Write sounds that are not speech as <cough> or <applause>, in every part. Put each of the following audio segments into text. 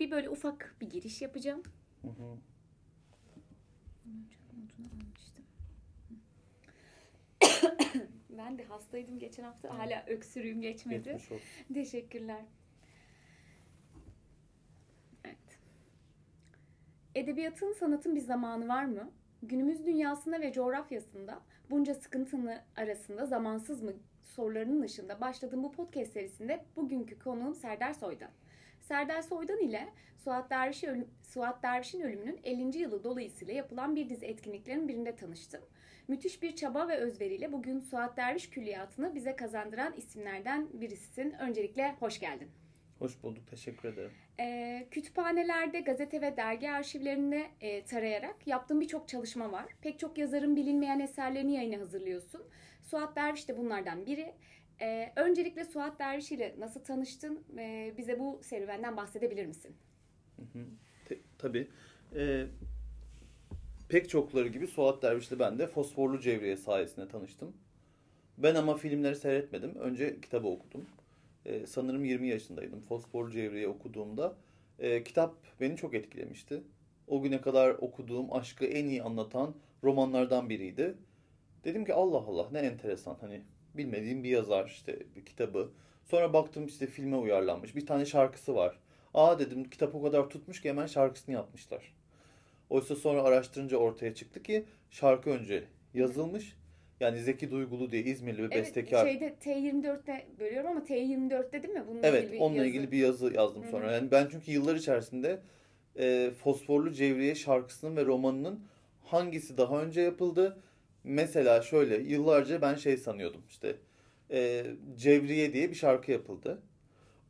bir böyle ufak bir giriş yapacağım. Hı hı. <coughs> Ben de hastaydım geçen hafta. Hala öksürüğüm geçmedi. Teşekkürler. Evet. Edebiyatın, sanatın bir zamanı var mı? Günümüz dünyasında ve coğrafyasında bunca sıkıntının arasında zamansız mı sorularının ışığında başladığım bu podcast serisinde bugünkü konuğum Serdar Soydan. Serdar Soydan ile Suat, Derviş Suat Derviş'in ölümünün 50. yılı dolayısıyla yapılan bir dizi etkinliklerin birinde tanıştım. Müthiş bir çaba ve özveriyle bugün Suat Derviş külliyatını bize kazandıran isimlerden birisisin. Öncelikle hoş geldin. Hoş bulduk. Teşekkür ederim. Ee, kütüphanelerde, gazete ve dergi arşivlerini e, tarayarak yaptığın birçok çalışma var. Pek çok yazarın bilinmeyen eserlerini yayına hazırlıyorsun. Suat Derviş de bunlardan biri. Ee, öncelikle Suat Derviş ile nasıl tanıştın? Ee, bize bu serüvenden bahsedebilir misin? Hı tabii. Ee, pek çokları gibi Suat Derviş'le ben de Fosforlu Cevriye sayesinde tanıştım. Ben ama filmleri seyretmedim. Önce kitabı okudum. Ee, sanırım 20 yaşındaydım. Fosforlu Cevriye okuduğumda e, kitap beni çok etkilemişti. O güne kadar okuduğum aşkı en iyi anlatan romanlardan biriydi. Dedim ki Allah Allah ne enteresan hani bilmediğim bir yazar işte bir kitabı. Sonra baktım işte filme uyarlanmış. Bir tane şarkısı var. Aa dedim kitap o kadar tutmuş ki hemen şarkısını yapmışlar. Oysa sonra araştırınca ortaya çıktı ki şarkı önce yazılmış. Yani Zeki Duygulu diye İzmirli bir bestekar. Evet şeyde T24'te bölüyorum ama T24'te değil mi? Bununla Evet, ilgili onunla yazı. ilgili bir yazı yazdım sonra. Yani ben çünkü yıllar içerisinde e, Fosforlu Cevriye şarkısının ve romanının hangisi daha önce yapıldı? Mesela şöyle yıllarca ben şey sanıyordum işte e, Cevriye diye bir şarkı yapıldı.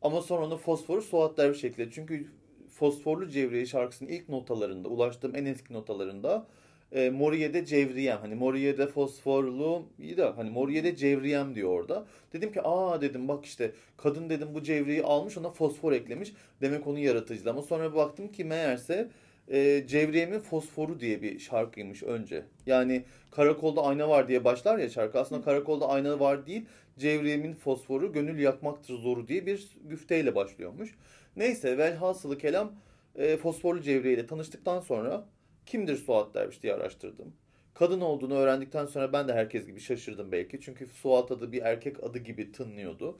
Ama sonra onu Fosfor'u Suat Derviş ekledi. Çünkü Fosforlu Cevriye şarkısının ilk notalarında, ulaştığım en eski notalarında e, Moriye'de Cevriyem. Hani Moriye'de fosforlu iyi de hani Moriye'de Cevriyem diyor orada. Dedim ki aa dedim bak işte kadın dedim bu Cevriye'yi almış ona fosfor eklemiş. Demek onun yaratıcılığı. Ama sonra baktım ki meğerse e, Cevriyem'in Fosforu diye bir şarkıymış önce. Yani Karakolda Ayna Var diye başlar ya şarkı. Aslında Karakolda Ayna Var değil. Cevriyem'in Fosforu Gönül Yakmaktır Zoru diye bir güfteyle başlıyormuş. Neyse velhasılı kelam e, Fosforlu Cevriye ile tanıştıktan sonra kimdir Suat Derviş diye araştırdım. Kadın olduğunu öğrendikten sonra ben de herkes gibi şaşırdım belki. Çünkü Suat adı bir erkek adı gibi tınlıyordu.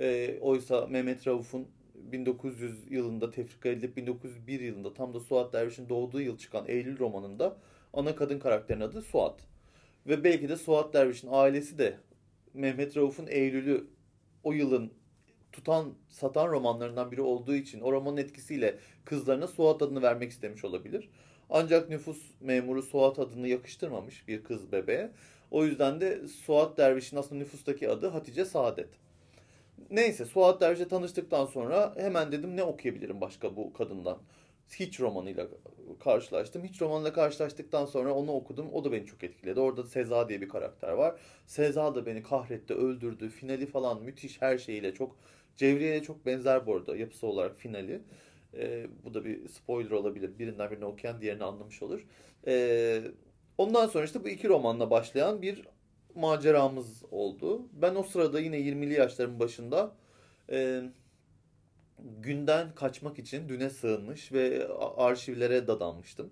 E, oysa Mehmet Rauf'un 1900 yılında tefrika edilip 1901 yılında tam da Suat Derviş'in doğduğu yıl çıkan Eylül romanında ana kadın karakterin adı Suat. Ve belki de Suat Derviş'in ailesi de Mehmet Rauf'un Eylül'ü o yılın tutan, satan romanlarından biri olduğu için o romanın etkisiyle kızlarına Suat adını vermek istemiş olabilir. Ancak nüfus memuru Suat adını yakıştırmamış bir kız bebeğe. O yüzden de Suat Derviş'in aslında nüfustaki adı Hatice Saadet. Neyse Suat Derviş'le tanıştıktan sonra hemen dedim ne okuyabilirim başka bu kadından. Hiç romanıyla karşılaştım. Hiç romanla karşılaştıktan sonra onu okudum. O da beni çok etkiledi. Orada Seza diye bir karakter var. Seza da beni kahretti, öldürdü. Finali falan müthiş her şeyiyle çok Cevriye'ye çok benzer bu arada yapısı olarak finali. Ee, bu da bir spoiler olabilir. Birinden birini okuyan diğerini anlamış olur. Ee, ondan sonra işte bu iki romanla başlayan bir maceramız oldu. Ben o sırada yine 20'li yaşlarımın başında e, günden kaçmak için düne sığınmış ve arşivlere dadanmıştım.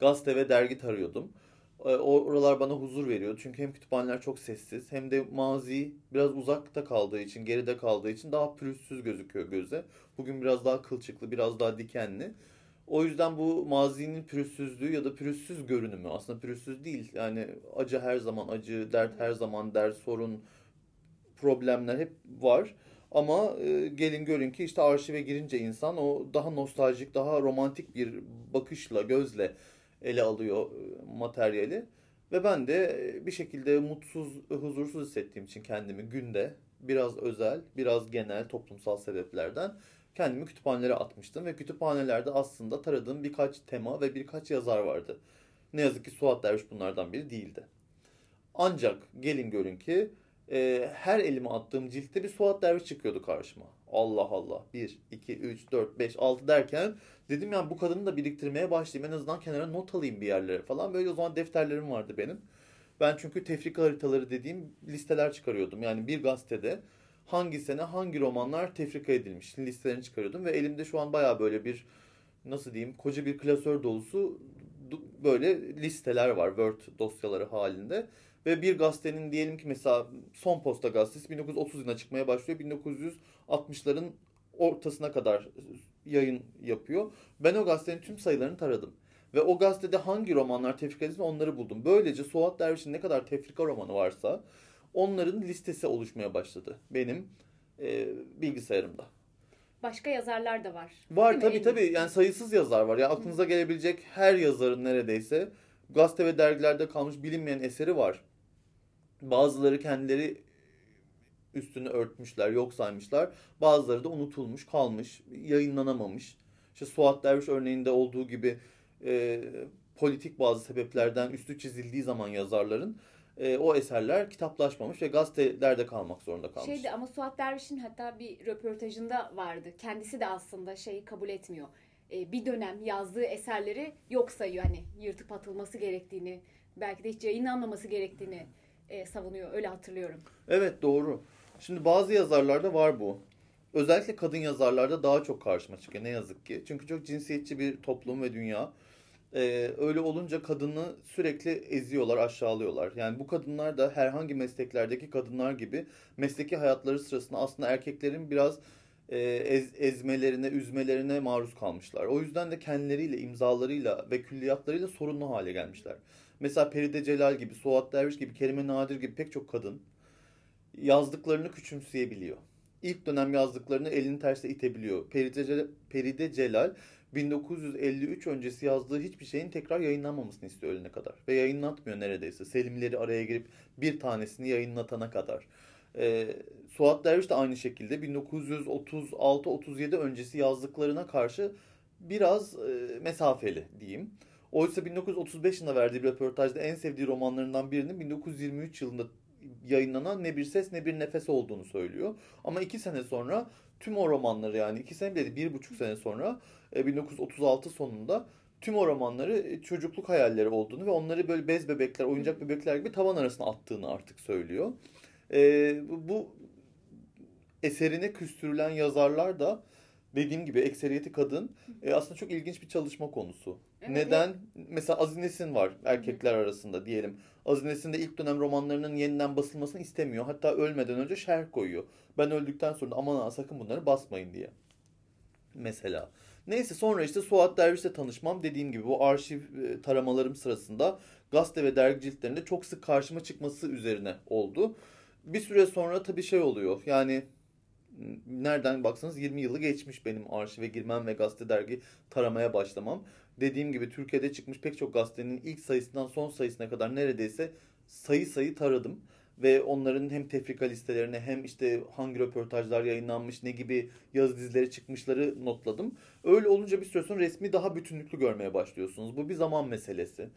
Gazete ve dergi tarıyordum. E, Oralar bana huzur veriyor. Çünkü hem kütüphaneler çok sessiz hem de mazi biraz uzakta kaldığı için, geride kaldığı için daha pürüzsüz gözüküyor göze. Bugün biraz daha kılçıklı, biraz daha dikenli. O yüzden bu mazinin pürüzsüzlüğü ya da pürüzsüz görünümü aslında pürüzsüz değil. Yani acı her zaman acı, dert her zaman dert, sorun, problemler hep var. Ama e, gelin görün ki işte arşive girince insan o daha nostaljik, daha romantik bir bakışla, gözle ele alıyor e, materyali. Ve ben de e, bir şekilde mutsuz, huzursuz hissettiğim için kendimi günde biraz özel, biraz genel toplumsal sebeplerden kendimi kütüphanelere atmıştım. Ve kütüphanelerde aslında taradığım birkaç tema ve birkaç yazar vardı. Ne yazık ki Suat Derviş bunlardan biri değildi. Ancak gelin görün ki e, her elime attığım ciltte bir Suat Derviş çıkıyordu karşıma. Allah Allah. 1, 2, 3, 4, 5, 6 derken dedim yani bu kadını da biriktirmeye başlayayım. En azından kenara not alayım bir yerlere falan. Böyle o zaman defterlerim vardı benim. Ben çünkü tefrika haritaları dediğim listeler çıkarıyordum. Yani bir gazetede hangi sene hangi romanlar tefrika edilmiş listelerini çıkarıyordum ve elimde şu an baya böyle bir nasıl diyeyim koca bir klasör dolusu böyle listeler var Word dosyaları halinde. Ve bir gazetenin diyelim ki mesela Son Posta gazetesi 1930 yılına çıkmaya başlıyor. 1960'ların ortasına kadar yayın yapıyor. Ben o gazetenin tüm sayılarını taradım. Ve o gazetede hangi romanlar tefrika edildi onları buldum. Böylece Suat Derviş'in ne kadar tefrika romanı varsa onların listesi oluşmaya başladı benim e, bilgisayarımda. Başka yazarlar da var. Var tabii tabii yani sayısız yazar var. Ya aklınıza gelebilecek her yazarın neredeyse gazete ve dergilerde kalmış bilinmeyen eseri var. Bazıları kendileri üstünü örtmüşler, yok saymışlar. Bazıları da unutulmuş, kalmış, yayınlanamamış. İşte Suat Derviş örneğinde olduğu gibi e, politik bazı sebeplerden üstü çizildiği zaman yazarların e, o eserler kitaplaşmamış ve gazetelerde kalmak zorunda kalmış. Şeydi ama Suat Derviş'in hatta bir röportajında vardı. Kendisi de aslında şeyi kabul etmiyor. E, bir dönem yazdığı eserleri yok sayıyor. Hani yırtıp atılması gerektiğini, belki de hiç yayınlanmaması gerektiğini e, savunuyor. Öyle hatırlıyorum. Evet doğru. Şimdi bazı yazarlarda var bu. Özellikle kadın yazarlarda daha çok karşıma çıkıyor ne yazık ki. Çünkü çok cinsiyetçi bir toplum ve dünya. Ee, öyle olunca kadını sürekli eziyorlar, aşağılıyorlar. Yani bu kadınlar da herhangi mesleklerdeki kadınlar gibi mesleki hayatları sırasında aslında erkeklerin biraz e, ez, ezmelerine, üzmelerine maruz kalmışlar. O yüzden de kendileriyle, imzalarıyla ve külliyatlarıyla sorunlu hale gelmişler. Mesela Peride Celal gibi, Suat Derviş gibi, Kerime Nadir gibi pek çok kadın yazdıklarını küçümseyebiliyor. İlk dönem yazdıklarını elini terse itebiliyor. Peride Peride Celal 1953 öncesi yazdığı hiçbir şeyin tekrar yayınlanmamasını istiyor ölene kadar. Ve yayınlatmıyor neredeyse. Selimleri araya girip bir tanesini yayınlatana kadar. Ee, Suat Derviş de aynı şekilde 1936-37 öncesi yazdıklarına karşı biraz e, mesafeli diyeyim. Oysa 1935 yılında verdiği bir röportajda en sevdiği romanlarından birinin 1923 yılında yayınlanan Ne Bir Ses Ne Bir Nefes olduğunu söylüyor. Ama iki sene sonra tüm o romanları yani iki sene bile bir buçuk sene sonra 1936 e, sonunda tüm o romanları e, çocukluk hayalleri olduğunu ve onları böyle bez bebekler, oyuncak bebekler gibi tavan arasına attığını artık söylüyor. E, bu eserine küstürülen yazarlar da dediğim gibi ekseriyeti kadın e, aslında çok ilginç bir çalışma konusu. Evet. Neden? Mesela Aziz Nesin var erkekler arasında diyelim. Aziz Nesin de ilk dönem romanlarının yeniden basılmasını istemiyor. Hatta ölmeden önce şerh koyuyor. Ben öldükten sonra aman sakın bunları basmayın diye. Mesela. Neyse sonra işte Suat Derviş'le tanışmam dediğim gibi bu arşiv e, taramalarım sırasında gazete ve dergi ciltlerinde çok sık karşıma çıkması üzerine oldu. Bir süre sonra tabii şey oluyor yani nereden baksanız 20 yılı geçmiş benim arşive girmem ve gazete dergi taramaya başlamam. Dediğim gibi Türkiye'de çıkmış pek çok gazetenin ilk sayısından son sayısına kadar neredeyse sayı sayı taradım. Ve onların hem tefrika listelerine hem işte hangi röportajlar yayınlanmış, ne gibi yazı dizileri çıkmışları notladım. Öyle olunca bir süre sonra resmi daha bütünlüklü görmeye başlıyorsunuz. Bu bir zaman meselesi.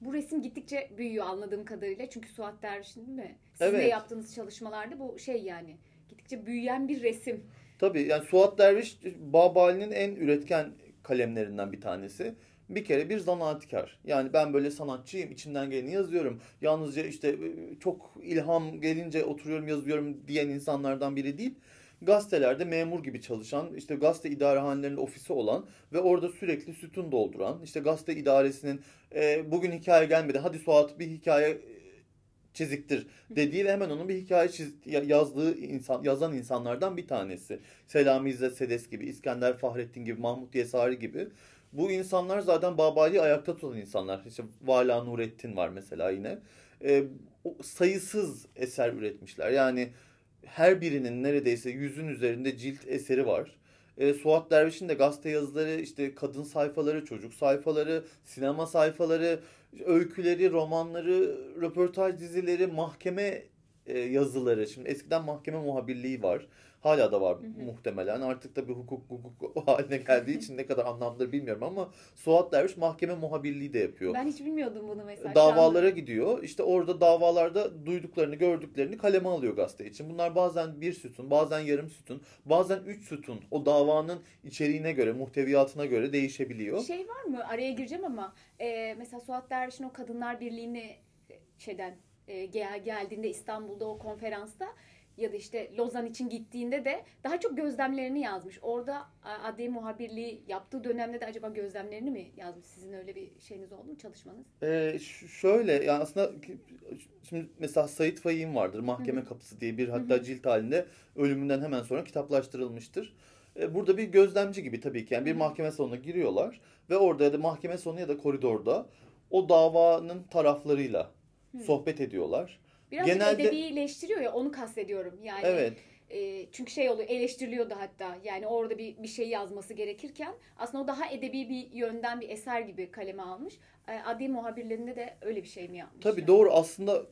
Bu resim gittikçe büyüyor anladığım kadarıyla. Çünkü Suat Derviş'in değil mi? Sizin evet. de yaptığınız çalışmalarda bu şey yani gittikçe büyüyen bir resim. Tabii yani Suat Derviş Babali'nin en üretken kalemlerinden bir tanesi. Bir kere bir zanaatkar. Yani ben böyle sanatçıyım, içimden geleni yazıyorum. Yalnızca işte e, çok ilham gelince oturuyorum yazıyorum diyen insanlardan biri değil. Gazetelerde memur gibi çalışan, işte gazete idarehanelerinde ofisi olan ve orada sürekli sütun dolduran, işte gazete idaresinin e, bugün hikaye gelmedi, hadi Suat bir hikaye çiziktir dediği ve hemen onun bir hikaye çiz, yazdığı insan yazan insanlardan bir tanesi. Selami İzzet Sedes gibi, İskender Fahrettin gibi, Mahmut Yesari gibi. Bu insanlar zaten Babali'yi ayakta tutan insanlar. İşte Vala Nurettin var mesela yine. E, sayısız eser üretmişler. Yani her birinin neredeyse yüzün üzerinde cilt eseri var. E, Suat Derviş'in de gazete yazıları, işte kadın sayfaları, çocuk sayfaları, sinema sayfaları, öyküleri, romanları, röportaj dizileri, mahkeme e, yazıları. Şimdi eskiden mahkeme muhabirliği var. Hala da var hı hı. muhtemelen. Artık da bir hukuk, hukuk <laughs> haline geldiği için ne kadar anlamdır bilmiyorum ama Suat Derviş mahkeme muhabirliği de yapıyor. Ben hiç bilmiyordum bunu mesela. Davalara gidiyor. İşte orada davalarda duyduklarını, gördüklerini kaleme alıyor gazete için. Bunlar bazen bir sütun, bazen yarım sütun, bazen üç sütun. O davanın içeriğine göre, muhteviyatına göre değişebiliyor. Şey var mı? Araya gireceğim ama e, mesela Suat Derviş'in o Kadınlar Birliği'ni şeyden e, geldiğinde İstanbul'da o konferansta ya da işte Lozan için gittiğinde de daha çok gözlemlerini yazmış. Orada adli muhabirliği yaptığı dönemde de acaba gözlemlerini mi yazmış? Sizin öyle bir şeyiniz oldu mu çalışmanız? Ee, şöyle yani aslında şimdi mesela Sait Faik'in vardır Mahkeme Kapısı diye bir hatta cilt halinde ölümünden hemen sonra kitaplaştırılmıştır. Ee, burada bir gözlemci gibi tabii ki yani bir mahkeme salonuna giriyorlar ve orada ya da mahkeme salonu ya da koridorda o davanın taraflarıyla sohbet ediyorlar. Biraz Genelde... edebileştiriyor ya onu kastediyorum. Yani evet. E, çünkü şey oluyor eleştiriliyordu hatta. Yani orada bir, bir şey yazması gerekirken aslında o daha edebi bir yönden bir eser gibi kaleme almış. E, adli muhabirlerinde de öyle bir şey mi yapmış? Tabii yani? doğru aslında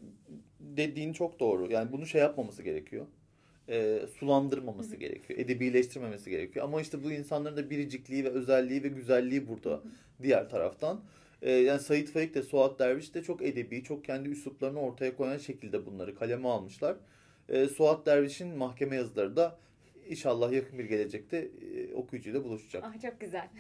dediğin çok doğru. Yani bunu şey yapmaması gerekiyor. E, sulandırmaması gerekiyor. Edebileştirmemesi gerekiyor. Ama işte bu insanların da biricikliği ve özelliği ve güzelliği burada diğer taraftan. E, yani Said Faik de Suat Derviş de çok edebi, çok kendi üsluplarını ortaya koyan şekilde bunları kaleme almışlar. E, Suat Derviş'in mahkeme yazıları da inşallah yakın bir gelecekte e, okuyucuyla buluşacak. Ah çok güzel. <laughs>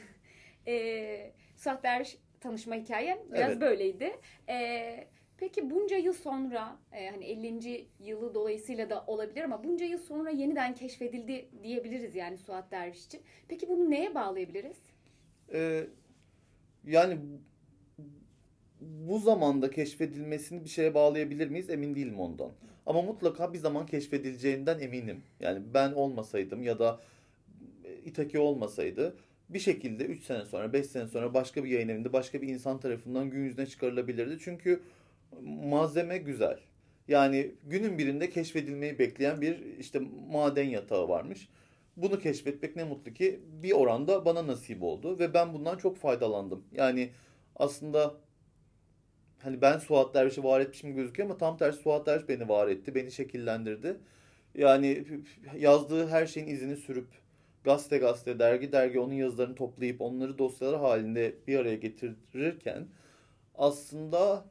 E, Suat Derviş tanışma hikayem biraz evet. böyleydi. E, peki bunca yıl sonra e, hani 50. yılı dolayısıyla da olabilir ama bunca yıl sonra yeniden keşfedildi diyebiliriz yani Suat Derviş için. Peki bunu neye bağlayabiliriz? E, yani bu zamanda keşfedilmesini bir şeye bağlayabilir miyiz emin değilim ondan. Ama mutlaka bir zaman keşfedileceğinden eminim. Yani ben olmasaydım ya da İtaki olmasaydı bir şekilde 3 sene sonra 5 sene sonra başka bir yayın evinde başka bir insan tarafından gün yüzüne çıkarılabilirdi. Çünkü malzeme güzel. Yani günün birinde keşfedilmeyi bekleyen bir işte maden yatağı varmış. Bunu keşfetmek ne mutlu ki bir oranda bana nasip oldu ve ben bundan çok faydalandım. Yani aslında hani ben Suat Derviş'i var etmişim gözüküyor ama tam tersi Suat Derviş beni var etti, beni şekillendirdi. Yani yazdığı her şeyin izini sürüp gazete gazete, dergi dergi onun yazılarını toplayıp onları dosyalar halinde bir araya getirirken aslında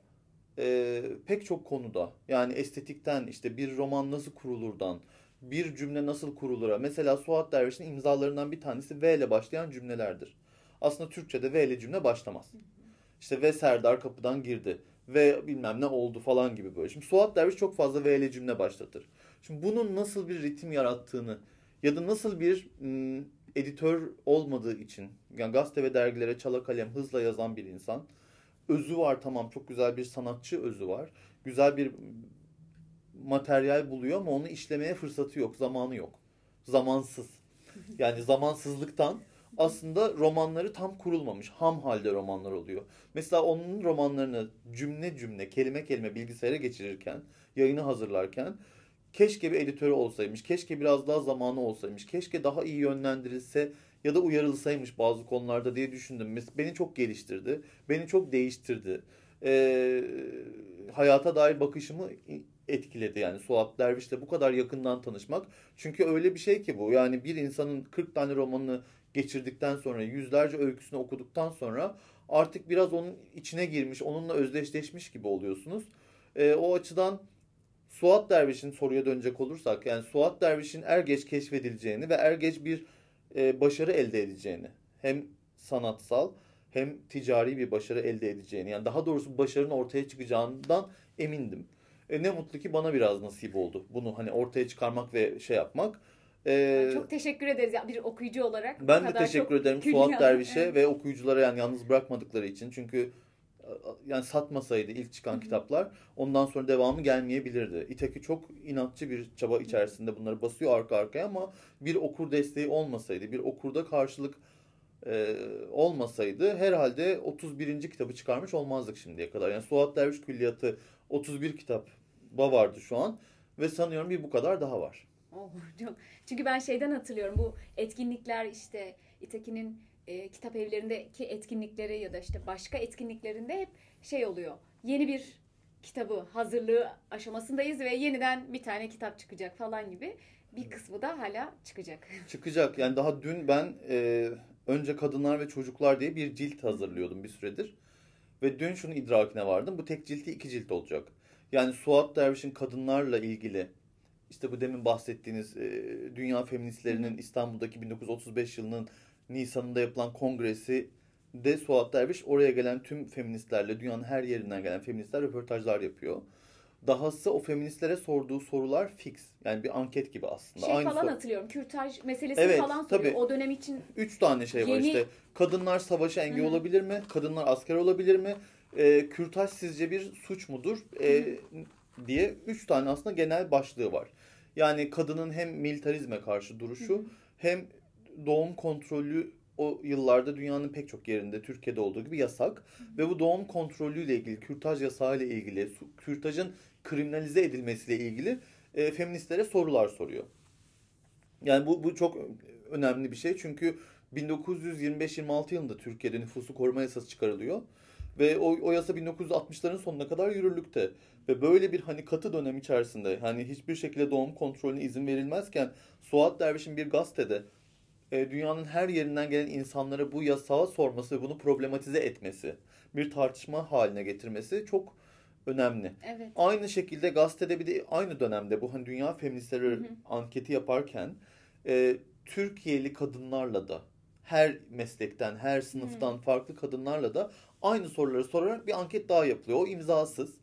e, pek çok konuda yani estetikten işte bir roman nasıl kurulurdan bir cümle nasıl kurulura mesela Suat Derviş'in imzalarından bir tanesi V ile başlayan cümlelerdir. Aslında Türkçe'de V ile cümle başlamaz. İşte ve Serdar kapıdan girdi ve bilmem ne oldu falan gibi böyle. Şimdi Suat Derviş çok fazla ve ile cümle başlatır. Şimdi bunun nasıl bir ritim yarattığını ya da nasıl bir m, editör olmadığı için yani gazete ve dergilere çala kalem hızla yazan bir insan özü var tamam çok güzel bir sanatçı özü var. Güzel bir materyal buluyor ama onu işlemeye fırsatı yok, zamanı yok. Zamansız. Yani zamansızlıktan aslında romanları tam kurulmamış. Ham halde romanlar oluyor. Mesela onun romanlarını cümle cümle, kelime kelime bilgisayara geçirirken, yayını hazırlarken keşke bir editörü olsaymış, keşke biraz daha zamanı olsaymış, keşke daha iyi yönlendirilse ya da uyarılsaymış bazı konularda diye düşündüm. Beni çok geliştirdi, beni çok değiştirdi. Ee, hayata dair bakışımı etkiledi yani Suat Derviş'le bu kadar yakından tanışmak. Çünkü öyle bir şey ki bu. Yani bir insanın 40 tane romanını geçirdikten sonra, yüzlerce öyküsünü okuduktan sonra artık biraz onun içine girmiş, onunla özdeşleşmiş gibi oluyorsunuz. E, o açıdan Suat Derviş'in soruya dönecek olursak, yani Suat Derviş'in er geç keşfedileceğini ve er geç bir e, başarı elde edeceğini, hem sanatsal hem ticari bir başarı elde edeceğini, yani daha doğrusu başarının ortaya çıkacağından emindim. E, ne mutlu ki bana biraz nasip oldu bunu hani ortaya çıkarmak ve şey yapmak. Ee, çok teşekkür ederiz ya bir okuyucu olarak. Ben de teşekkür ederim Suat Derviş'e evet. ve okuyuculara yani yalnız bırakmadıkları için. Çünkü yani satmasaydı ilk çıkan Hı-hı. kitaplar ondan sonra devamı gelmeyebilirdi. İtaki çok inatçı bir çaba içerisinde bunları basıyor arka arkaya ama bir okur desteği olmasaydı, bir okurda karşılık e, olmasaydı herhalde 31. kitabı çıkarmış olmazdık şimdiye kadar. Yani Suat Derviş Külliyatı 31 kitap vardı şu an ve sanıyorum bir bu kadar daha var. Oh, çok. Çünkü ben şeyden hatırlıyorum bu etkinlikler işte İteki'nin e, kitap evlerindeki etkinlikleri ya da işte başka etkinliklerinde hep şey oluyor. Yeni bir kitabı hazırlığı aşamasındayız ve yeniden bir tane kitap çıkacak falan gibi bir kısmı da hala çıkacak. Çıkacak. Yani daha dün ben e, önce kadınlar ve çocuklar diye bir cilt hazırlıyordum bir süredir. Ve dün şunu idrakine vardım. Bu tek cilti iki cilt olacak. Yani Suat Derviş'in kadınlarla ilgili işte bu demin bahsettiğiniz e, dünya feministlerinin İstanbul'daki 1935 yılının Nisan'ında yapılan kongresi de Suat Derviş oraya gelen tüm feministlerle dünyanın her yerinden gelen feministler röportajlar yapıyor. Dahası o feministlere sorduğu sorular fix. Yani bir anket gibi aslında. Şey Aynı falan sor- hatırlıyorum. Kürtaj meselesi Evet, falan soruyor. tabii. O dönem için Üç tane şey var Yeni- işte. Kadınlar savaşa engel Hı hı. olabilir mi? Kadınlar asker olabilir mi? Ee, kürtaj sizce bir suç mudur? Ee, diye üç tane aslında genel başlığı var. Yani kadının hem militarizme karşı duruşu Hı hı. hem doğum kontrolü o yıllarda dünyanın pek çok yerinde Türkiye'de olduğu gibi yasak. Ve bu doğum kontrolüyle ilgili, kürtaj yasağı ile ilgili, kürtajın kriminalize edilmesiyle ilgili e, feministlere sorular soruyor. Yani bu, bu çok önemli bir şey çünkü 1925-26 yılında Türkiye'de nüfusu koruma yasası çıkarılıyor. Ve o, o yasa 1960'ların sonuna kadar yürürlükte. Ve böyle bir hani katı dönem içerisinde hani hiçbir şekilde doğum kontrolüne izin verilmezken Suat Derviş'in bir gazetede e, dünyanın her yerinden gelen insanlara bu yasağı sorması ve bunu problematize etmesi, bir tartışma haline getirmesi çok önemli. evet. Aynı şekilde gazetede bir de aynı dönemde bu hani dünya feministleri Hı hı. anketi yaparken e, Türkiye'li kadınlarla da her meslekten, her sınıftan farklı kadınlarla da aynı soruları sorarak bir anket daha yapılıyor. O imzasız.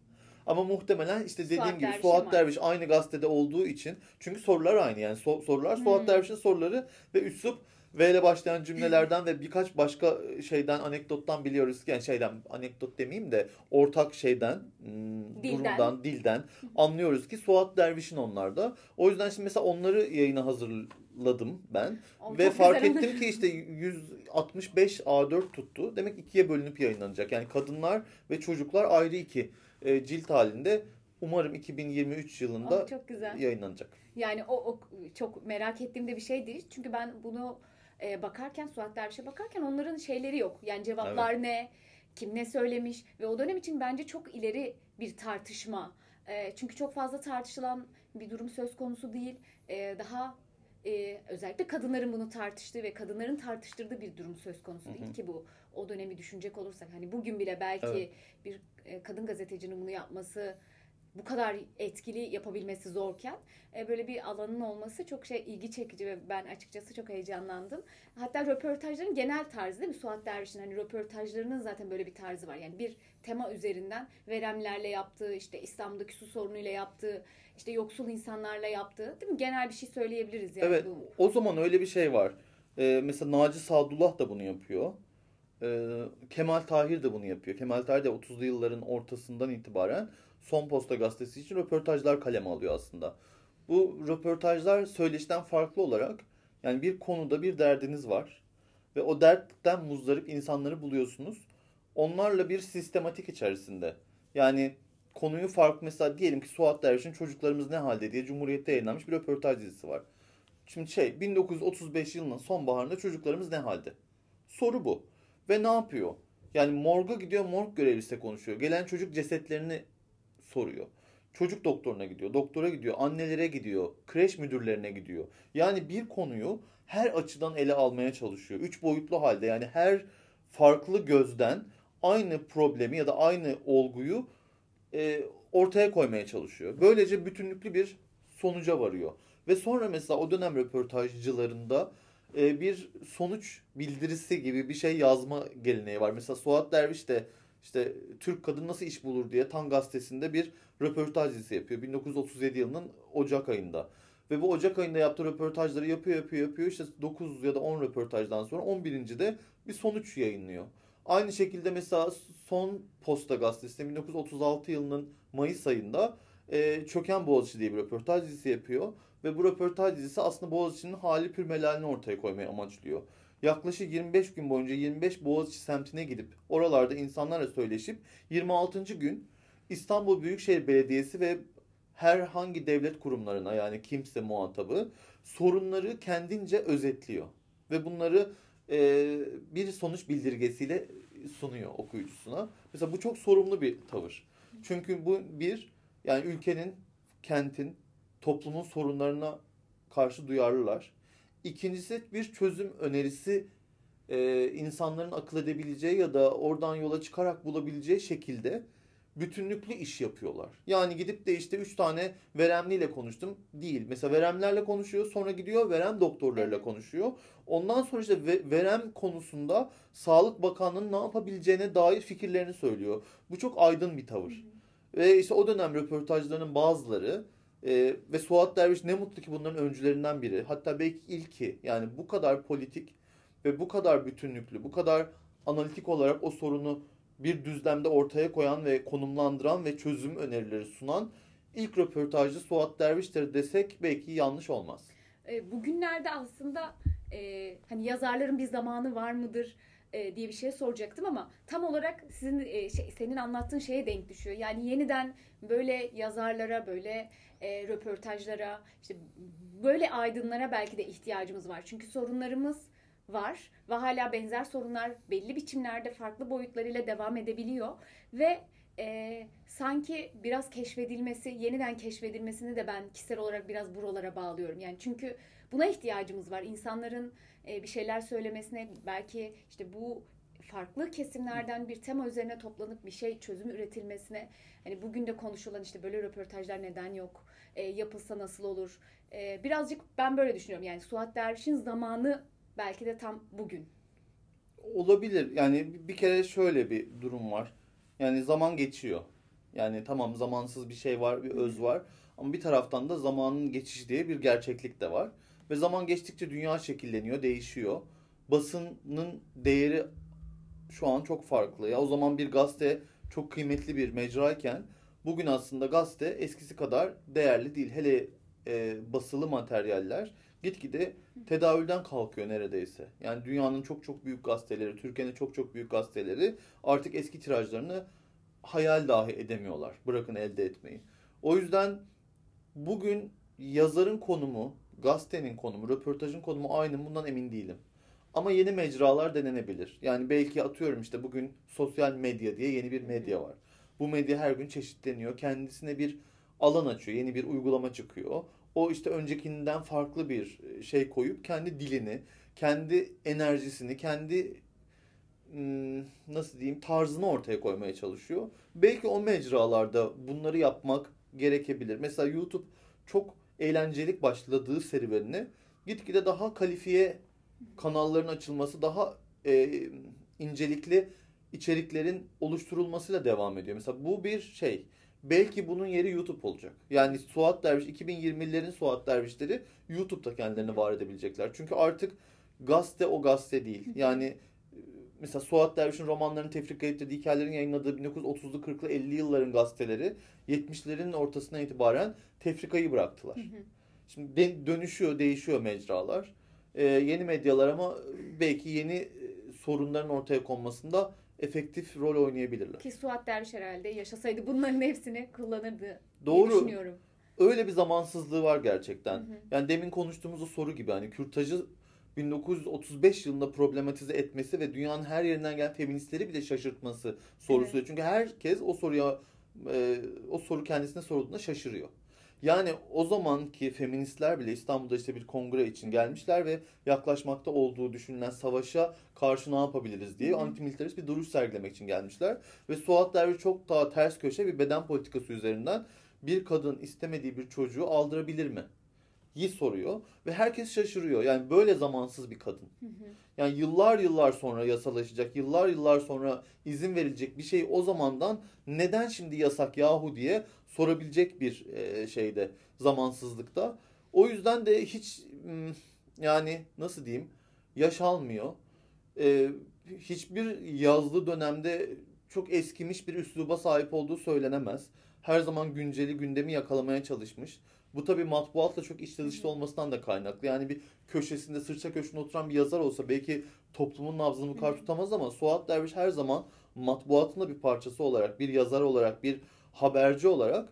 Ama muhtemelen işte dediğim Suat gibi Derviş'e Suat Derviş aynı gazetede olduğu için çünkü sorular aynı yani so- sorular Suat Hmm. Derviş'in soruları ve üslup V ile başlayan cümlelerden ve birkaç başka şeyden anekdottan biliyoruz ki yani şeyden anekdot demeyeyim de ortak şeyden hmm, Dilden. durumdan dilden anlıyoruz ki Suat Derviş'in onlarda. O yüzden şimdi mesela onları yayına hazırladım ben O ve fark ettim ki işte 165 A4 tuttu. Demek ikiye bölünüp yayınlanacak. Yani kadınlar ve çocuklar ayrı iki e, cilt halinde umarım 2023 yılında Aa, çok güzel. yayınlanacak. Yani o, o çok merak ettiğim de bir şey değil. Çünkü ben bunu e, bakarken Suat Derviş'e bakarken onların şeyleri yok. Yani cevaplar ne, kim ne söylemiş ve o dönem için bence çok ileri bir tartışma. E, çünkü çok fazla tartışılan bir durum söz konusu değil. E, daha e, özellikle kadınların bunu tartıştığı ve kadınların tartıştırdığı bir durum söz konusu Hı hı. değil ki bu. O dönemi düşünecek olursak hani bugün bile belki Evet. bir e, kadın gazetecinin bunu yapması bu kadar etkili yapabilmesi zorken e, böyle bir alanın olması çok şey ilgi çekici ve ben açıkçası çok heyecanlandım. Hatta röportajların genel tarzı değil mi? Suat Derviş'in hani röportajlarının zaten böyle bir tarzı var. Yani bir tema üzerinden veremlerle yaptığı, işte İstanbul'daki su sorunuyla yaptığı, işte yoksul insanlarla yaptığı değil mi? Genel bir şey söyleyebiliriz yani Evet bu. o zaman öyle bir şey var. Ee, mesela Naci Sadullah da bunu yapıyor. Ee, Kemal Tahir de bunu yapıyor. Kemal Tahir de 30'lu yılların ortasından itibaren Son Posta gazetesi için röportajlar kaleme alıyor aslında. Bu röportajlar söyleşten farklı olarak yani bir konuda bir derdiniz var ve o dertten muzdarip insanları buluyorsunuz. Onlarla bir sistematik içerisinde yani konuyu farklı mesela diyelim ki Suat Derviş'in Çocuklarımız Ne Halde diye Cumhuriyet'te yayınlanmış bir röportaj dizisi var. Şimdi şey 1935 yılının sonbaharında çocuklarımız ne halde? Soru bu. Ve ne yapıyor? Yani morga gidiyor morg görevlisiyle konuşuyor. Gelen çocuk cesetlerini soruyor. Çocuk doktoruna gidiyor, doktora gidiyor, annelere gidiyor, kreş müdürlerine gidiyor. Yani bir konuyu her açıdan ele almaya çalışıyor. Üç boyutlu halde yani her farklı gözden aynı problemi ya da aynı olguyu e, ortaya koymaya çalışıyor. Böylece bütünlüklü bir sonuca varıyor. Ve sonra mesela o dönem röportajcılarında e, bir sonuç bildirisi gibi bir şey yazma geleneği var. Mesela Suat Derviş de işte Türk kadın nasıl iş bulur diye Tan gazetesinde bir röportaj dizisi yapıyor. 1937 yılının Ocak ayında. Ve bu Ocak ayında yaptığı röportajları yapıyor yapıyor yapıyor. İşte 9 ya da 10 röportajdan sonra 11. de bir sonuç yayınlıyor. Aynı şekilde mesela Son Posta gazetesinde 1936 yılının Mayıs ayında e, Çöken Boğaziçi diye bir röportaj dizisi yapıyor. Ve bu röportaj dizisi aslında Boğaziçi'nin hali pürmelalini ortaya koymayı amaçlıyor. Yaklaşık 25 gün boyunca 25 Boğaziçi semtine gidip oralarda insanlarla söyleşip 26. gün İstanbul Büyükşehir Belediyesi ve herhangi devlet kurumlarına yani kimse muhatabı sorunları kendince özetliyor. Ve bunları e, bir sonuç bildirgesiyle sunuyor okuyucusuna. Mesela bu çok sorumlu bir tavır. Çünkü bu bir yani ülkenin, kentin, toplumun sorunlarına karşı duyarlılar. İkincisi bir çözüm önerisi e, insanların akıl edebileceği ya da oradan yola çıkarak bulabileceği şekilde bütünlüklü iş yapıyorlar. Yani gidip de işte üç tane veremliyle konuştum değil. Mesela veremlerle konuşuyor sonra gidiyor verem doktorlarıyla konuşuyor. Ondan sonra işte ve- verem konusunda Sağlık Bakanlığı'nın ne yapabileceğine dair fikirlerini söylüyor. Bu çok aydın bir tavır. Ve işte o dönem röportajlarının bazıları e, ve Suat Derviş ne mutlu ki bunların öncülerinden biri. Hatta belki ilki. Yani bu kadar politik ve bu kadar bütünlüklü, bu kadar analitik olarak o sorunu bir düzlemde ortaya koyan ve konumlandıran ve çözüm önerileri sunan ilk röportajcı Suat Derviş'tir desek belki yanlış olmaz. E, bugünlerde aslında e, hani yazarların bir zamanı var mıdır e, diye bir şey soracaktım ama tam olarak sizin e, şey, senin anlattığın şeye denk düşüyor. Yani yeniden böyle yazarlara, böyle e, röportajlara, işte böyle aydınlara belki de ihtiyacımız var. Çünkü sorunlarımız var ve hala benzer sorunlar belli biçimlerde farklı boyutlarıyla devam edebiliyor ve e, sanki biraz keşfedilmesi, yeniden keşfedilmesini de ben kişisel olarak biraz buralara bağlıyorum. Yani çünkü buna ihtiyacımız var. İnsanların e, bir şeyler söylemesine, belki işte bu farklı kesimlerden bir tema üzerine toplanıp bir şey çözüm üretilmesine hani bugün de konuşulan işte böyle röportajlar neden yok e, yapılsa nasıl olur? E, birazcık ben böyle düşünüyorum. Yani Suat Derviş'in zamanı belki de tam bugün. Olabilir. Yani bir kere şöyle bir durum var. Yani zaman geçiyor. Yani tamam zamansız bir şey var bir öz var. Ama bir taraftan da zamanın geçişi diye bir gerçeklik de var. Ve zaman geçtikçe dünya şekilleniyor değişiyor. Basının değeri şu an çok farklı. Ya o zaman bir gazete çok kıymetli bir mecrayken bugün aslında gazete eskisi kadar değerli değil. Hele e, basılı materyaller gitgide tedavülden kalkıyor neredeyse. Yani dünyanın çok çok büyük gazeteleri, Türkiye'nin çok çok büyük gazeteleri artık eski tirajlarını hayal dahi edemiyorlar. Bırakın elde etmeyi. O yüzden bugün yazarın konumu, gazetenin konumu, röportajın konumu aynı bundan emin değilim. Ama yeni mecralar denenebilir. Yani belki atıyorum işte bugün sosyal medya diye yeni bir medya var. Bu medya her gün çeşitleniyor. Kendisine bir alan açıyor. Yeni bir uygulama çıkıyor. O işte öncekinden farklı bir e, şey koyup kendi dilini, kendi enerjisini, kendi hmm, nasıl diyeyim tarzını ortaya koymaya çalışıyor. Belki o mecralarda bunları yapmak gerekebilir. Mesela YouTube çok eğlencelik başladığı serüvenini gitgide daha kalifiye kanalların açılması daha e, incelikli içeriklerin oluşturulmasıyla devam ediyor. Mesela bu bir şey. Belki bunun yeri YouTube olacak. Yani Suat Derviş 2020'lerin Suat Dervişleri YouTube'da kendilerini var edebilecekler. Çünkü artık gazete o gazete değil. Yani mesela Suat Derviş'in romanlarını tefrika ettirdiği hikayelerin yayınladığı 1930'lu 40'lı 50 yılların gazeteleri 70'lerin ortasına itibaren tefrikayı bıraktılar. Şimdi de, dönüşüyor, değişiyor mecralar e, yeni medyalar ama belki yeni e, sorunların ortaya konmasında efektif rol oynayabilirler. Ki Suat Derviş herhalde yaşasaydı bunların hepsini kullanırdı Doğru. diye düşünüyorum. Öyle bir zamansızlığı var gerçekten. Hı hı. Yani demin konuştuğumuz o soru gibi hani kürtajı 1935 yılında problematize etmesi ve dünyanın her yerinden gelen feministleri bile şaşırtması sorusu. Evet. Çünkü herkes o soruya e, o soru kendisine sorulduğunda şaşırıyor. Yani o zamanki feministler bile İstanbul'da işte bir kongre için gelmişler ve yaklaşmakta olduğu düşünülen savaşa karşı ne yapabiliriz diye antimilitarist bir duruş sergilemek için gelmişler. Ve Suat Derviş çok daha ters köşe bir beden politikası üzerinden bir kadın istemediği bir çocuğu aldırabilir mi? Yi soruyor ve herkes şaşırıyor. Yani böyle zamansız bir kadın. Yani yıllar yıllar sonra yasalaşacak, yıllar yıllar sonra izin verilecek bir şey o zamandan neden şimdi yasak yahu diye sorabilecek bir e, şeyde zamansızlıkta. O yüzden de hiç yani nasıl diyeyim yaş almıyor. E, hiçbir yazlı dönemde çok eskimiş bir üsluba sahip olduğu söylenemez. Her zaman günceli gündemi yakalamaya çalışmış. Bu tabii matbuatla çok içli dışlı olmasından da kaynaklı. Yani bir köşesinde sırça köşesinde oturan bir yazar olsa belki toplumun nabzını bu kadar tutamaz ama Suat Derviş her zaman matbuatın da bir parçası olarak, bir yazar olarak, bir haberci olarak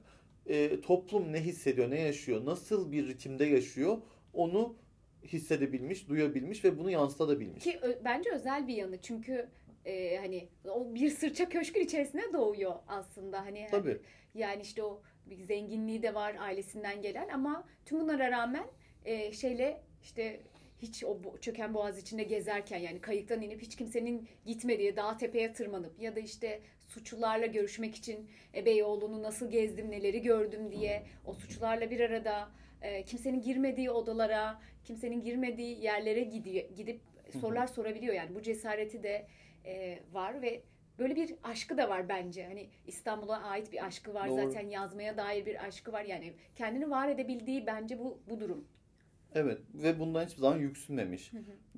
e, toplum ne hissediyor, ne yaşıyor, nasıl bir ritimde yaşıyor onu hissedebilmiş, duyabilmiş ve bunu yansıtabilmiş. Ki ö, bence özel bir yanı çünkü e, hani o bir sırça köşkün içerisine doğuyor aslında hani Tabii. yani işte o bir zenginliği de var ailesinden gelen ama tüm bunlara rağmen e, şeyle işte hiç o çöken boğaz içinde gezerken yani kayıktan inip hiç kimsenin gitmediği dağ tepeye tırmanıp ya da işte suçlularla görüşmek için e, Beyoğlu'nu nasıl gezdim neleri gördüm? diye o suçlularla bir arada e, kimsenin girmediği odalara kimsenin girmediği yerlere gidiyor, gidip sorular sorabiliyor. Yani bu cesareti de e, var ve böyle bir aşkı da var bence. Hani İstanbul'a ait bir aşkı var Doğru. zaten yazmaya dair bir aşkı var. Yani kendini var edebildiği bence bu bu durum. Evet ve bundan hiçbir zaman yüksünmemiş.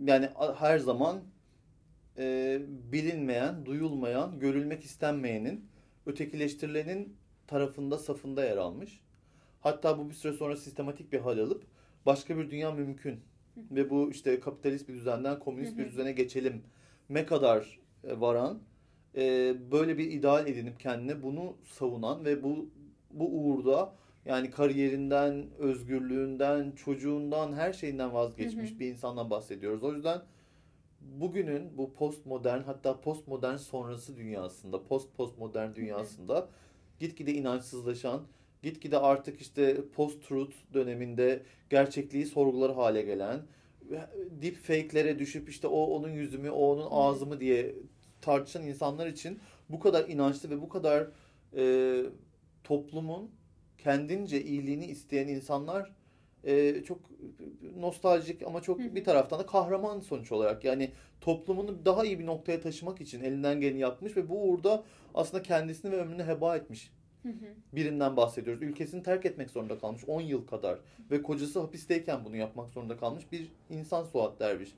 Yani her zaman e, bilinmeyen, duyulmayan, görülmek istenmeyenin, ötekileştirilenin tarafında, safında yer almış. Hatta bu bir süre sonra sistematik bir hal alıp başka bir dünya mümkün. Ve bu işte kapitalist bir düzenden komünist bir düzene geçelim ne kadar e, varan e, böyle bir ideal edinip kendine bunu savunan ve bu bu uğurda yani kariyerinden, özgürlüğünden, çocuğundan, her şeyinden vazgeçmiş Hı hı. bir insandan bahsediyoruz. O yüzden bugünün bu postmodern hatta postmodern sonrası dünyasında, post postmodern dünyasında gitgide inançsızlaşan, gitgide artık işte post-truth döneminde gerçekliği sorgular hale gelen, deep fake'lere düşüp işte o onun yüzü mü, o onun ağzı mı diye tartışan insanlar için bu kadar inançlı ve bu kadar e, toplumun kendince iyiliğini isteyen insanlar e, çok nostaljik ama çok bir taraftan da kahraman sonuç olarak. Yani toplumunu daha iyi bir noktaya taşımak için elinden geleni yapmış ve bu uğurda aslında kendisini ve ömrünü heba etmiş birinden bahsediyoruz. Ülkesini terk etmek zorunda kalmış 10 yıl kadar ve kocası hapisteyken bunu yapmak zorunda kalmış bir insan Suat Derviş.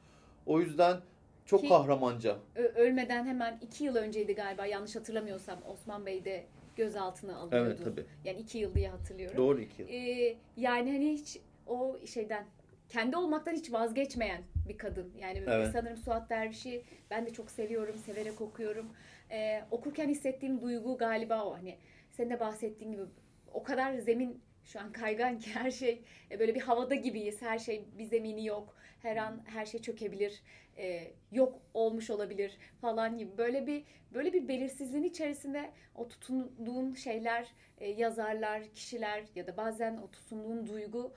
O yüzden çok Ki- kahramanca. Ölmeden hemen iki yıl önceydi galiba yanlış hatırlamıyorsam Osman Bey de gözaltına alınıyordu. Evet tabii. Yani iki yıl diye hatırlıyorum. Doğru iki yıl. Ee, yani hani hiç o şeyden kendi olmaktan hiç vazgeçmeyen bir kadın. Yani Evet. sanırım Suat Derviş'i ben de çok seviyorum, severek okuyorum. Ee, okurken hissettiğim duygu galiba o. Hani senin de bahsettiğin gibi o kadar zemin şu an kaygan ki her şey e, böyle bir havada gibiyiz. Her şey bir zemini yok. Her an her şey çökebilir. e, yok olmuş olabilir falan gibi. Böyle bir böyle bir belirsizliğin içerisinde o tutunduğun şeyler, e, yazarlar, kişiler ya da bazen o tutunduğun duygu,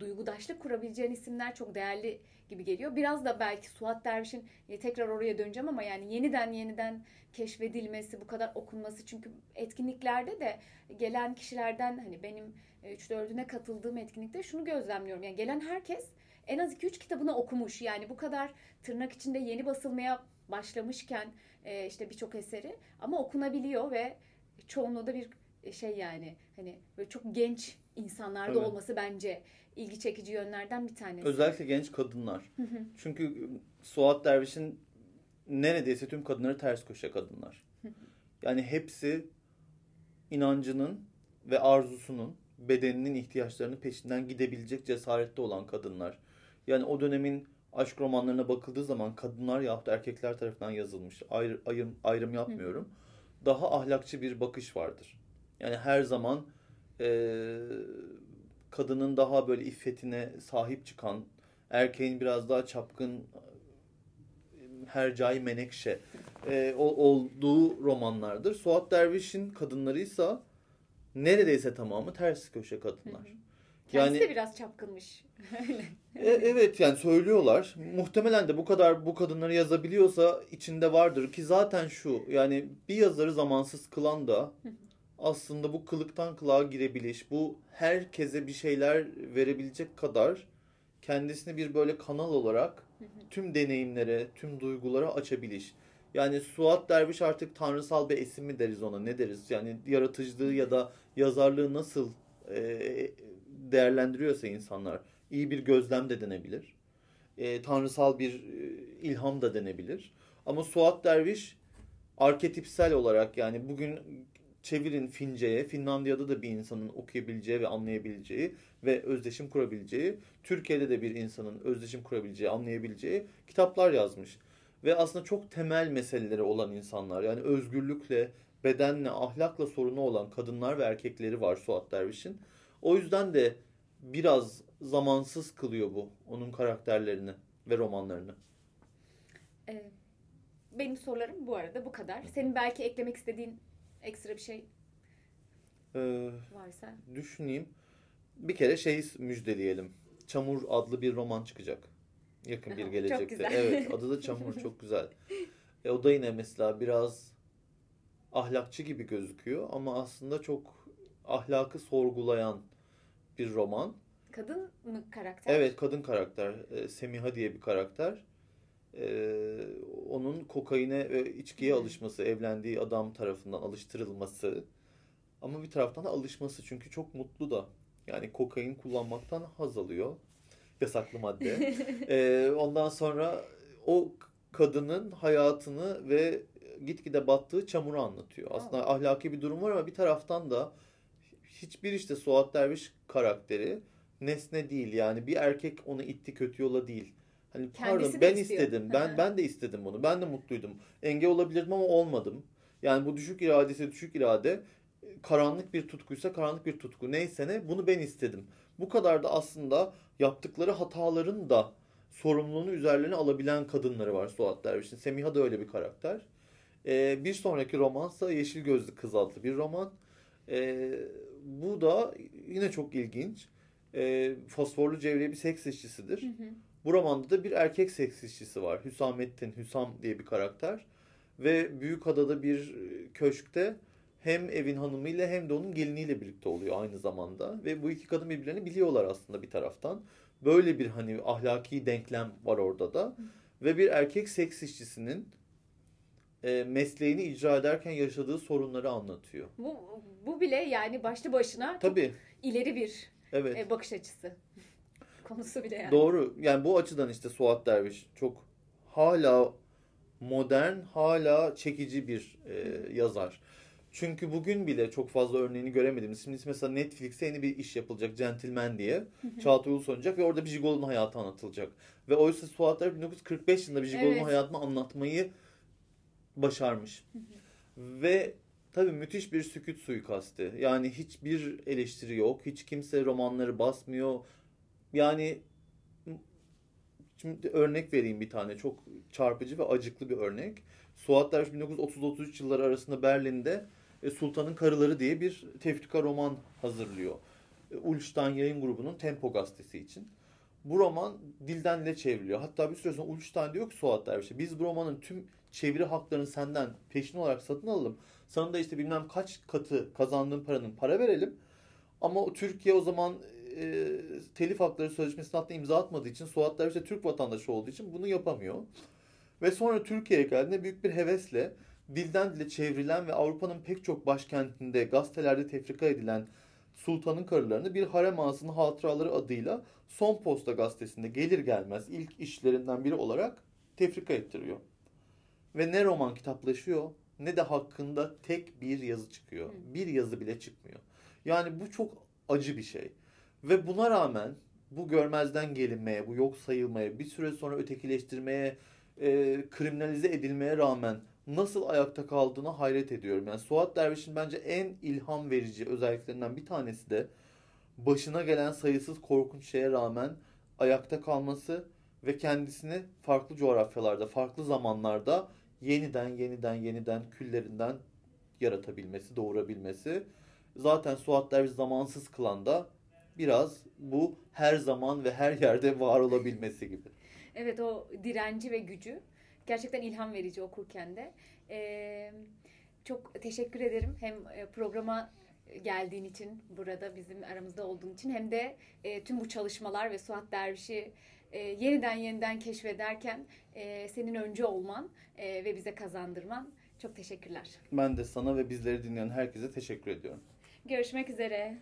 duygudaşlık kurabileceğin isimler çok değerli gibi geliyor. Biraz da belki Suat Derviş'in e, tekrar oraya döneceğim ama yani yeniden yeniden keşfedilmesi, bu kadar okunması çünkü etkinliklerde de gelen kişilerden hani benim 3-4'üne katıldığım etkinlikte şunu gözlemliyorum. Yani gelen herkes en az 2-3 kitabını okumuş. Yani bu kadar tırnak içinde yeni basılmaya başlamışken e, işte birçok eseri ama okunabiliyor ve çoğunluğu da bir şey yani hani böyle çok genç insanlarda Evet. olması bence ilgi çekici yönlerden bir tanesi. Özellikle genç kadınlar. Çünkü Suat Derviş'in neredeyse tüm kadınları ters köşe kadınlar. Yani hepsi inancının ve arzusunun, bedeninin ihtiyaçlarının peşinden gidebilecek cesarette olan kadınlar. Yani o dönemin aşk romanlarına bakıldığı zaman kadınlar yahut erkekler tarafından yazılmış. Ayrı, ayrım, ayrım yapmıyorum. Daha ahlakçı bir bakış vardır. Yani her zaman eee, kadının daha böyle iffetine sahip çıkan, erkeğin biraz daha çapkın, hercai menekşe e, olduğu romanlardır. Suat Derviş'in kadınlarıysa neredeyse tamamı ters köşe kadınlar. Kendisi Yani de biraz çapkınmış. E, evet yani söylüyorlar. Muhtemelen de bu kadar bu kadınları yazabiliyorsa içinde vardır ki zaten şu yani bir yazarı zamansız kılan da aslında bu kılıktan kılığa girebiliş, bu herkese bir şeyler verebilecek kadar kendisini bir böyle kanal olarak tüm deneyimlere, tüm duygulara açabiliş. Yani Suat Derviş artık tanrısal bir esim mi deriz ona ne deriz? Yani yaratıcılığı ya da yazarlığı nasıl e, değerlendiriyorsa insanlar iyi bir gözlem de denebilir. E, tanrısal bir e, ilham da denebilir. Ama Suat Derviş arketipsel olarak yani bugün çevirin Fince'ye, Finlandiya'da da bir insanın okuyabileceği ve anlayabileceği ve özdeşim kurabileceği, Türkiye'de de bir insanın özdeşim kurabileceği, anlayabileceği kitaplar yazmış. Ve aslında çok temel meseleleri olan insanlar. Yani özgürlükle, bedenle, ahlakla sorunu olan kadınlar ve erkekleri var Suat Derviş'in. O yüzden de biraz zamansız kılıyor bu onun karakterlerini ve romanlarını. Ee, benim sorularım bu arada bu kadar. Senin belki eklemek istediğin ekstra bir şey Ee, varsa. düşüneyim. Bir kere şey müjdeleyelim. Çamur adlı bir roman çıkacak. Yakın bir Çok gelecekte. güzel. Evet, <laughs> adı da Çamur çok güzel. E, o da yine mesela biraz ahlakçı gibi gözüküyor ama aslında çok ahlakı sorgulayan bir roman. Kadın mı karakter? Evet, kadın karakter. E, Semiha diye bir karakter. Ee, onun kokaine ve içkiye alışması, evlendiği adam tarafından alıştırılması ama bir taraftan da alışması çünkü çok mutlu da. Yani kokain kullanmaktan haz alıyor. Yasaklı madde. <laughs> ee, ondan sonra o kadının hayatını ve gitgide battığı çamuru anlatıyor. Aslında ahlaki bir durum var ama bir taraftan da hiçbir işte Suat Derviş karakteri nesne değil. Yani bir erkek onu itti kötü yola değil. Hani pardon Kendisi de ben istiyor. istedim. Ben ben de istedim bunu. Ben de mutluydum. Engel olabilirdim ama olmadım. Yani bu düşük iradesi düşük irade karanlık bir tutkuysa karanlık bir tutku neyse ne bunu ben istedim. Bu kadar da aslında yaptıkları hataların da sorumluluğunu üzerlerine alabilen kadınları var Suat Derviş'in. Semiha da öyle bir karakter. Ee, bir sonraki romansa Yeşil Gözlü Kız adlı bir roman. Ee, bu da yine çok ilginç. Ee, Fosforlu Cevriye bir seks işçisidir. Hı hı. Bu romanda da bir erkek seks işçisi var. Hüsamettin Hüsam diye bir karakter. Ve Büyükada'da bir köşkte hem evin hanımıyla hem de onun geliniyle birlikte oluyor aynı zamanda. Ve bu iki kadın birbirlerini biliyorlar aslında bir taraftan. Böyle bir hani ahlaki denklem var orada da. Ve bir erkek seks işçisinin e, mesleğini icra ederken yaşadığı sorunları anlatıyor. Bu, bu bile yani başlı başına Tabii. ileri bir Evet. e, bakış açısı. <laughs> Konusu bile yani. Doğru. Yani bu açıdan işte Suat Derviş çok hala modern, hala çekici bir e, yazar. Çünkü bugün bile çok fazla örneğini göremediğimiz. Şimdi mesela Netflix'e yeni bir iş yapılacak Gentleman diye. Çağatay Ulusoy oynayacak ve orada bir jigolonun hayatı anlatılacak. Ve oysa Suat Derviş 1945 yılında bir jigolonun Evet. hayatını anlatmayı başarmış. Ve tabii müthiş bir sükut suikasti. Yani hiçbir eleştiri yok. Hiç kimse romanları basmıyor. Yani şimdi örnek vereyim bir tane. Çok çarpıcı ve acıklı bir örnek. Suat Derviş 1930-33 yılları arasında Berlin'de e, Sultanın Karıları diye bir tefrika roman hazırlıyor. E, Ulstein yayın grubunun Tempo gazetesi için. Bu roman dilden dile çevriliyor. Hatta bir süre sonra Ulstein diyor ki Suat Derviş'e biz bu romanın tüm çeviri haklarını senden peşin olarak satın alalım. Sana da işte bilmem kaç katı kazandığın paranın para verelim. Ama Türkiye o zaman e, telif hakları sözleşmesine hatta imza atmadığı için Suat Derviş de Türk vatandaşı olduğu için bunu yapamıyor. Ve sonra Türkiye'ye geldiğinde büyük bir hevesle dilden dile çevrilen ve Avrupa'nın pek çok başkentinde gazetelerde tefrika edilen Sultanın Karılarını bir harem ağasının hatıraları adıyla Son Posta gazetesinde gelir gelmez ilk işlerinden biri olarak tefrika ettiriyor. Ve ne roman kitaplaşıyor ne de hakkında tek bir yazı çıkıyor. Bir yazı bile çıkmıyor. Yani bu çok acı bir şey. Ve buna rağmen bu görmezden gelinmeye, bu yok sayılmaya, bir süre sonra ötekileştirmeye, e, kriminalize edilmeye rağmen nasıl ayakta kaldığına hayret ediyorum. Yani Suat Derviş'in bence en ilham verici özelliklerinden bir tanesi de başına gelen sayısız korkunç şeye rağmen ayakta kalması ve kendisini farklı coğrafyalarda, farklı zamanlarda yeniden yeniden yeniden küllerinden yaratabilmesi, doğurabilmesi. Zaten Suat Derviş zamansız kılan da biraz bu her zaman ve her yerde var olabilmesi gibi. Evet o direnci ve gücü gerçekten ilham verici okurken de. Ee, çok teşekkür ederim hem e, programa geldiğin için burada bizim aramızda olduğun için hem de e, tüm bu çalışmalar ve Suat Derviş'i e, yeniden yeniden keşfederken e, senin önce olman e, ve bize kazandırman çok teşekkürler. Ben de sana ve bizleri dinleyen herkese teşekkür ediyorum. Görüşmek üzere.